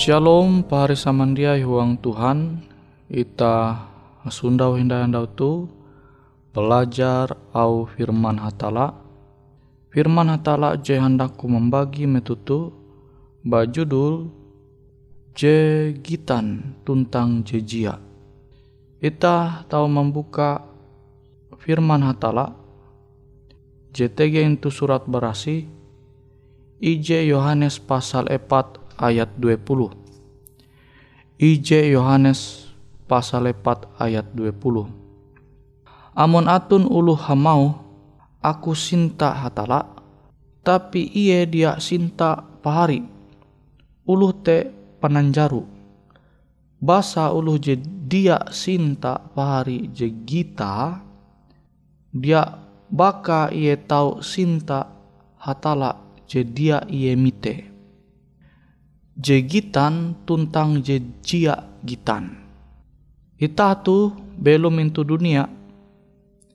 Shalom pahari samandia huang Tuhan. Ita sundau hinda handau tu Belajar au firman hatala. Firman hatala je handakku membagi metutu Bajudul Je gitan tuntang jejia Ita tahu membuka firman hatala. JTG itu surat berasi IJ Yohanes pasal 4 ayat 20 IJ Yohanes pasal 4 ayat 20. Amun atun ulu hamau, aku sinta hatala, tapi iye dia sinta pahari. Ulu te pananjaru. Basa ulu je dia sinta pahari je gita, dia baka iye tau sinta hatala je dia iye mite. Je gitan tuntang je jia gitan. Ita tu belum into dunia,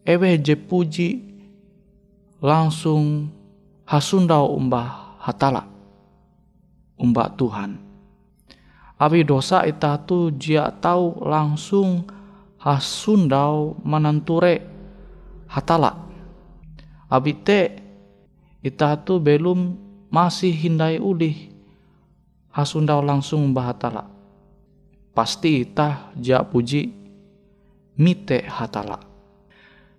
ewe je puji langsung hasundau umbah hatala umbah Tuhan. Abi dosa ita tu jia tahu langsung hasundau menanture hatala. Abi te ita tu belum masih hindai ulih hasundau langsung umbah hatala. Pasti ita jia puji mite hatala.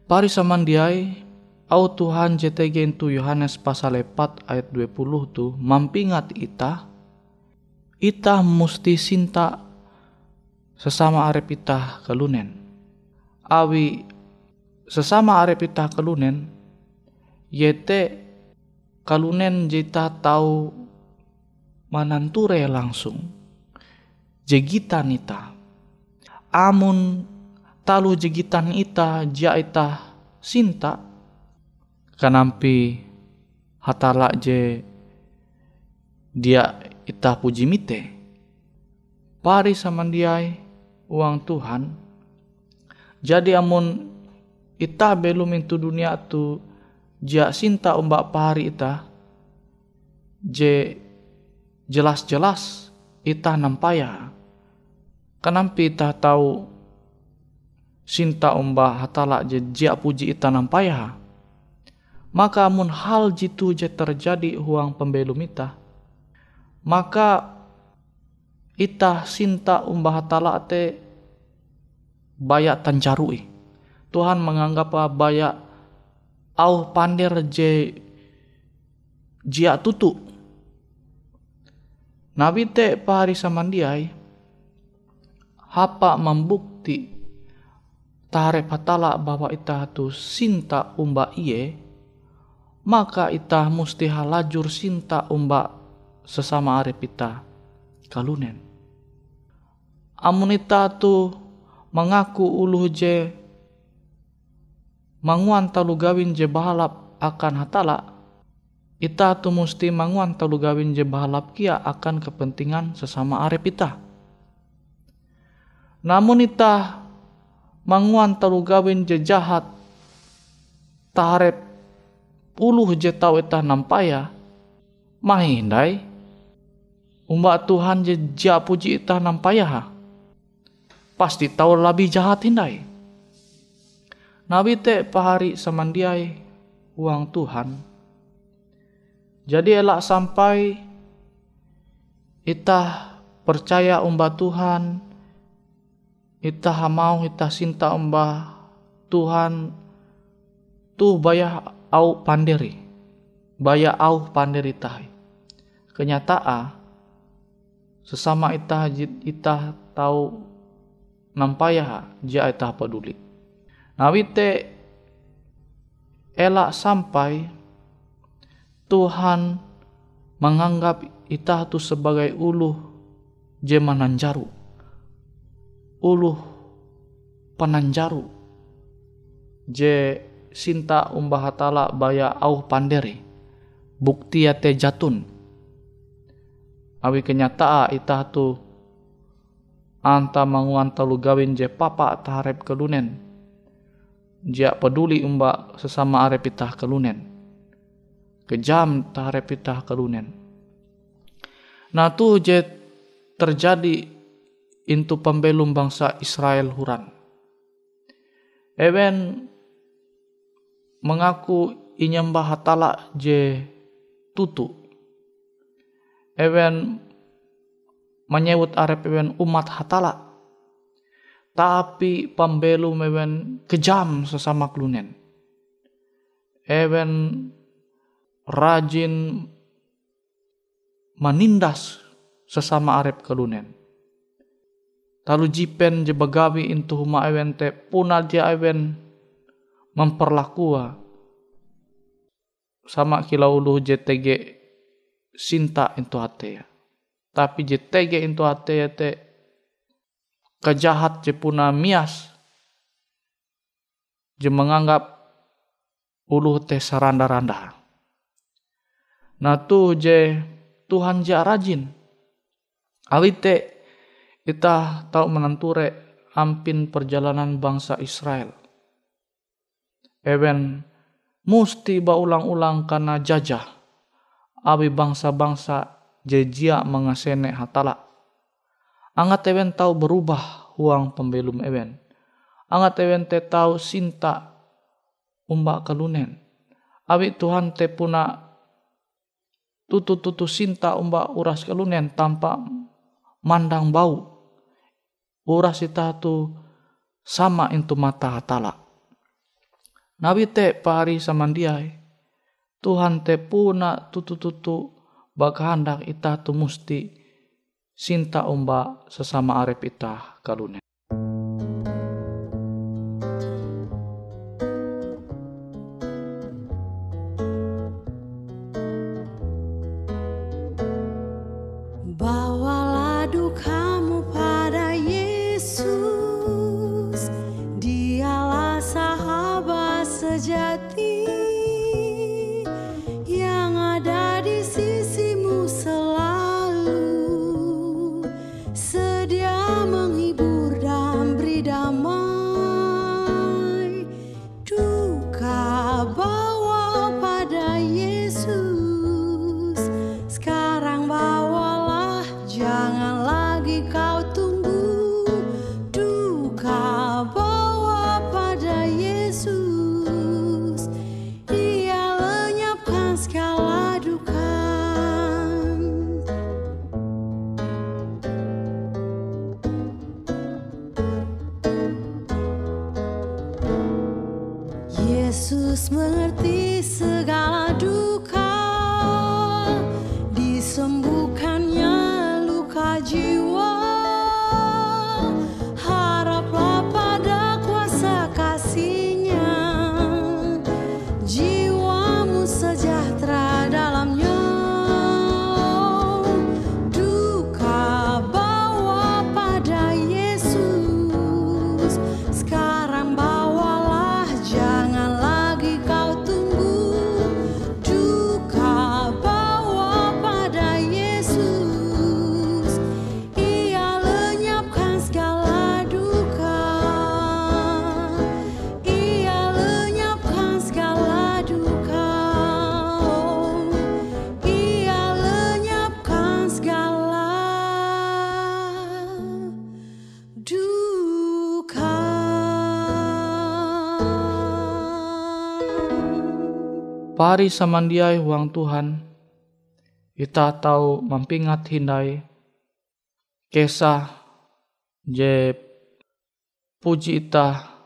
Pari samandiai au Tuhan JTG itu Yohanes pasal 4 ayat 20 tu mampingat ita ita musti sinta sesama arep ita kelunen awi sesama arep ita kelunen yete kalunen jita tahu mananture langsung. Jegitan ita. Amun talu jegitan ita ja sinta. Kanampi hatala je dia ita puji mite. Pari samandiai uang Tuhan. Jadi amun ita belum itu dunia tu ja sinta umbak pari ita je jelas-jelas ita nampaya kanampi ita tahu sinta umba hatala je jia puji ita nampaya. Maka mun hal jitu je terjadi huang pembelum ita, maka ita sinta umba hatala te baya tancarui. Tuhan menganggap baya au pandir je jia tutu. Nabi te pahari samandiai hapa membukti tare patala bahwa ita tu sinta umba iye maka ita musti halajur sinta umba sesama arep ita kalunen. Amun ita tu mengaku ulu je manguan talu gawin je bahalap akan hatala ita tu musti manguan talu gawin je bahalap kia akan kepentingan sesama arep ita. Namun ita manguan talu gawin je jahat tarep puluh je tau etah nampaya mahindai umba Tuhan je ja puji itah nampaya ha. Pasti tahu lebih jahat hindai. Nabi te pahari samandiai uang Tuhan jadi elak sampai itah percaya umba Tuhan ita hamau ita sinta umbah Tuhan tu bayah au pandiri baya au pandiri tahi kenyataan sesama ita ita tahu nampaya ja ita peduli. Nawite elak sampai Tuhan menganggap ita tu sebagai uluh jemanan jaru uluh pananjaru je sinta umbah hatala baya au panderi bukti te jatun. Awi kenyataa ita tu anta manguan talu gawin je papa taharep kelunen. Jia peduli umba sesama arep itah kelunen kejam taharep itah kelunen nah tu je terjadi into pembelum bangsa Israel huran. Ewen mengaku inyembah hatala je tutu. Ewen menyebut arep ewen umat hatala. Tapi pembelum ewen kejam sesama klunen. Ewen rajin menindas sesama arep kelunen Talu jipen je bagawi intu huma ewen te punal dia ewen memperlakua sama kilau ulu JTG sinta itu hati ya. Tapi JTG itu hati ya te kejahat je puna mias je menganggap ulu teh saranda-randa. Nah tu je Tuhan ja rajin. Awite kita tahu menenture ampin perjalanan bangsa Israel. Ewen musti baulang-ulang karena jajah. Abi bangsa-bangsa jejia mengasene hatala. Angat ewen tahu berubah huang pembelum ewen. Angat ewen te tahu sinta umbak kalunen. Abi Tuhan te puna tutu-tutu sinta umbak uras kalunen tanpa mandang bau. Uras ita tu sama itu mata hatala. Nabi te pari samandiai. Tuhan te puna tutu-tutu hendak ita tu musti sinta umba sesama arep ita kalunen. sedia menghibur. Pari samandiai huang Tuhan, kita tahu mampingat hindai. Kesah je puji ita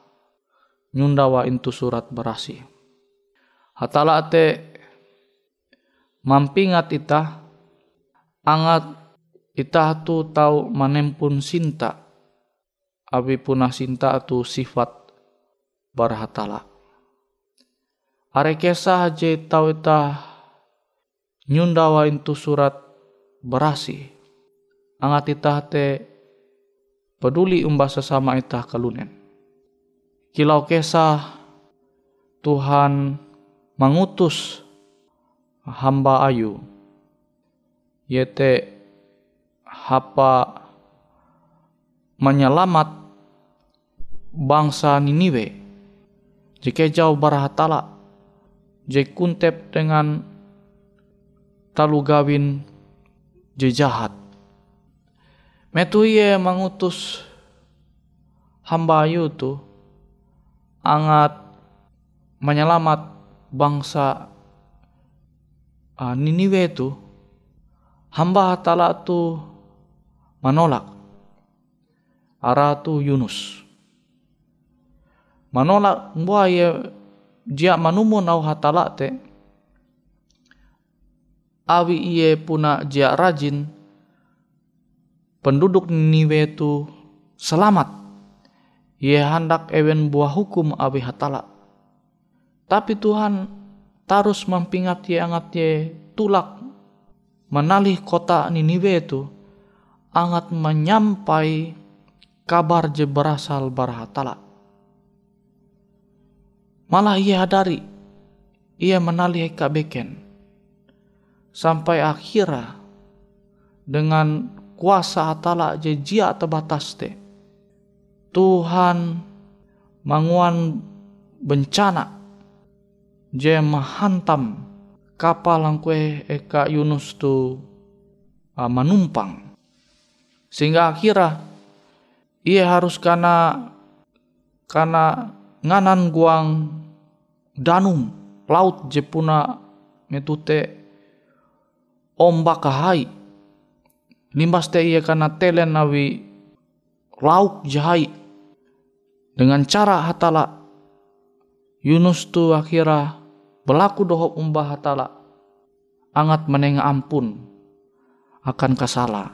nyundawa intu surat berasi. Hatala te mampingat ita angat ita tu tahu manempun sinta. Abi punah sinta tu sifat barhatala Are kesah tau ita nyundawa itu surat berasi. Angat ita te peduli umba sesama ita kalunen. Kilau kesah Tuhan mengutus hamba ayu. Yete hapa menyelamat bangsa Niniwe. Jika jauh barahatala je kuntep dengan talu gawin je jahat. Metu ye mengutus hamba ayu tu angat menyelamat bangsa uh, Niniwe tu hamba hatala tu menolak arah tu Yunus menolak buaya dia manumu nau hatala te awi iye puna dia rajin penduduk Niniwe tu selamat. Ia hendak ewen buah hukum awi hatala. Tapi Tuhan terus mempingat ye angat ye tulak menalih kota Niniwe itu angat menyampai kabar je berasal barhatala. Malah ia hadari, ia menalih eka beken. Sampai akhirnya dengan kuasa hatala je jia terbatas te. Tuhan manguan bencana je menghantam kapal yang kue eka Yunus tu uh, menumpang sehingga akhirnya ia harus karena karena nganan guang danum laut jepuna metute ombak kahai limbas te ia karena telen nawi lauk jahai dengan cara hatala Yunus tu akhirnya Berlaku dohop umbah hatala. Angat menengah ampun akan kasala.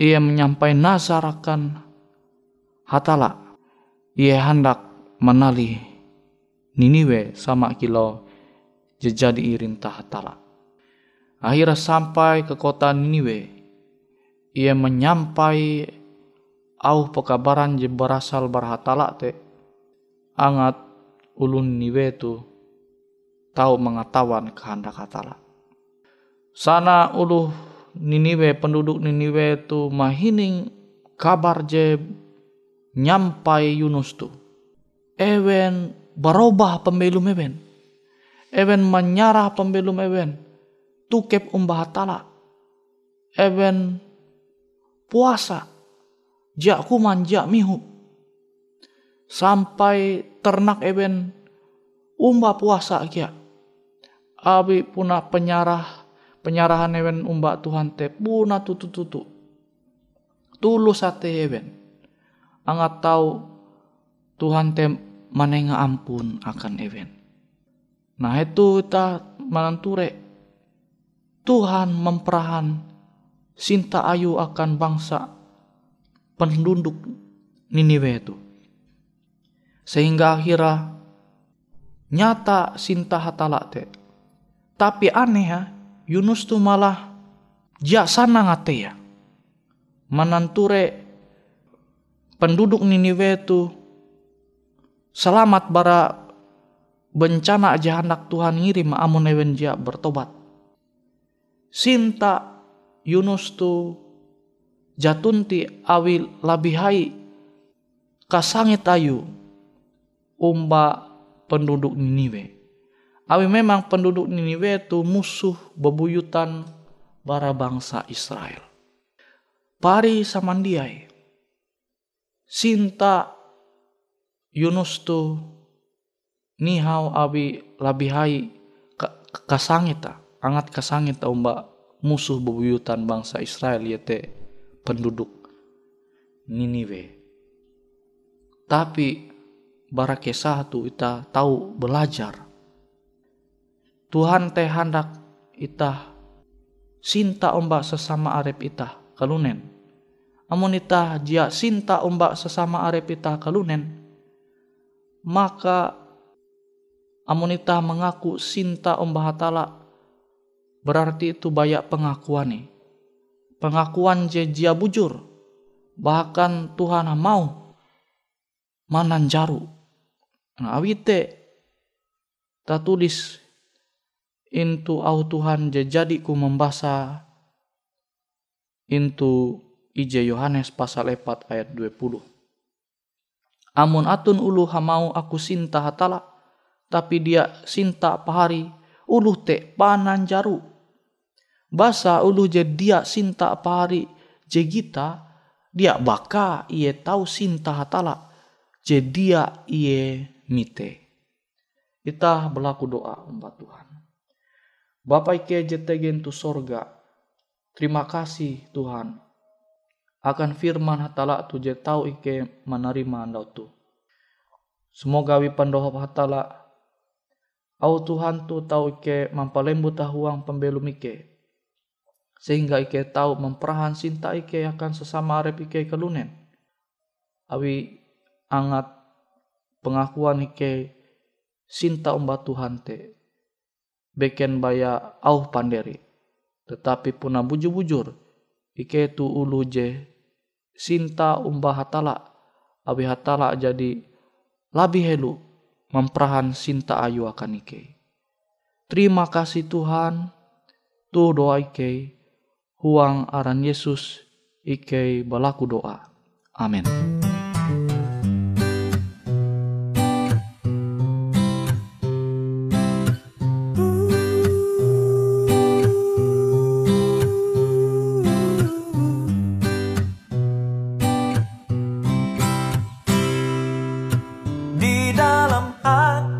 Ia menyampai nazar akan hatala. Ia hendak menali Niniwe sama kilo jejadi irintah hatala. Akhirnya sampai ke kota Niniwe. Ia menyampai au pekabaran je berasal berhatala te. Angat ulun Niniwe tu tahu mengetahuan kehendak hatala. Sana ulu Niniwe penduduk Niniwe tu mahining kabar je nyampai Yunus tu. Ewen berubah pembelum ewen. Ewen menyarah pembelum ewen. Tukep umbah hatala. Ewen puasa. Jak kuman jak mihu. Sampai ternak ewen umbah puasa kia abi puna penyarah penyarahan ewen umba Tuhan te puna tutu tutu tulus ate ewen angat tahu Tuhan te manenga ampun akan ewen nah itu kita mananture Tuhan memperahan sinta ayu akan bangsa penduduk Niniwe itu. Sehingga akhirnya nyata sinta hatala te tapi aneh ya, Yunus tuh malah jasana ngate ya. Menanture penduduk Niniwe itu selamat bara bencana aja anak Tuhan ngirim amun ewen dia bertobat. Sinta Yunus tu jatunti awil labihai kasangit ayu umba penduduk Niniwe. Awi memang penduduk Niniwe itu musuh bebuyutan bara bangsa Israel. Pari samandiai. Sinta Yunus tu nihau abi labihai kasangita angat kasangita umba musuh bebuyutan bangsa Israel yaitu penduduk Niniwe. Tapi bara kesah tu kita tahu belajar Tuhan teh hendak itah sinta ombak sesama arep itah kalunen. Amun itah jia sinta ombak sesama arep itah kalunen, maka amun itah mengaku sinta ombak hatala berarti itu banyak pengakuan nih. Pengakuan je jia bujur. Bahkan Tuhan mau mananjaru. Nah, awite tak tulis Intu au Tuhan ku membasa intu ije Yohanes pasal 4 ayat 20. Amun atun ulu hamau aku sinta hatala, tapi dia sinta pahari, ulu te panan jaru. Basa ulu je dia sinta pahari, je gita, dia baka iye tahu sinta hatala, je dia iye mite. Kita berlaku doa umat Tuhan. Bapak Ike jetegen tu sorga. Terima kasih Tuhan. Akan firman hatala tu je tau Ike menerima andau tu. Semoga wi pandohop hatala. Au Tuhan tu tau Ike mampalembu tahuang pembelum Ike. Sehingga Ike tahu memperahan cinta Ike akan sesama arep Ike kelunen. Awi angat pengakuan Ike sinta umba Tuhan te beken baya au panderi tetapi puna bujur-bujur ike tu ulu je sinta umba hatala abi hatala jadi labi helu memperahan sinta ayu akan ike. Terima kasih Tuhan tu doa ike. Huang aran Yesus ike balaku doa. Amin I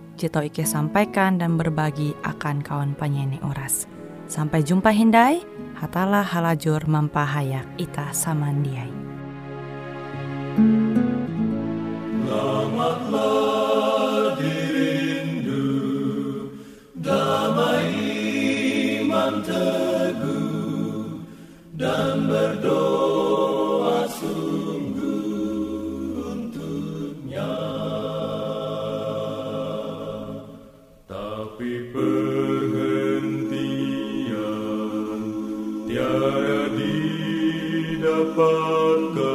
tau Ike sampaikan dan berbagi akan kawan penyanyi Oras. Sampai jumpa Hindai, hatalah halajur mampahayak ita samandiai. Selamatlah dirindu, damai iman teguh, dan berdoa Shabbat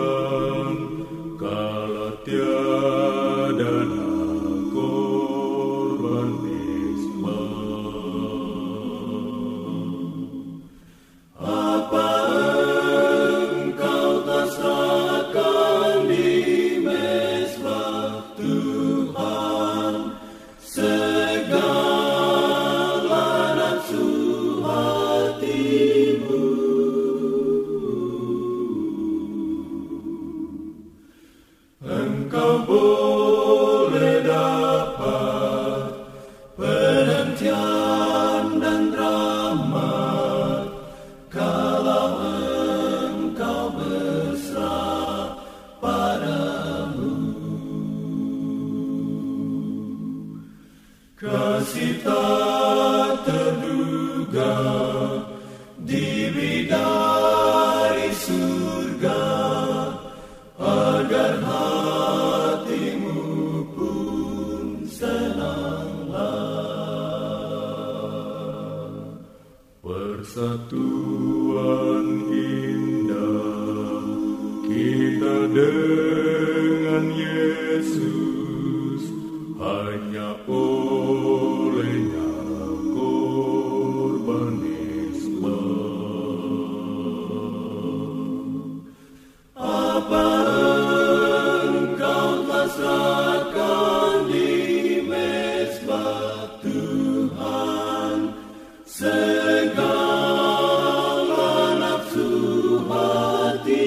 Kasih tak terduga di bidari surga agar hatimu pun senanglah. Persatuan indah kita dengan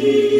me.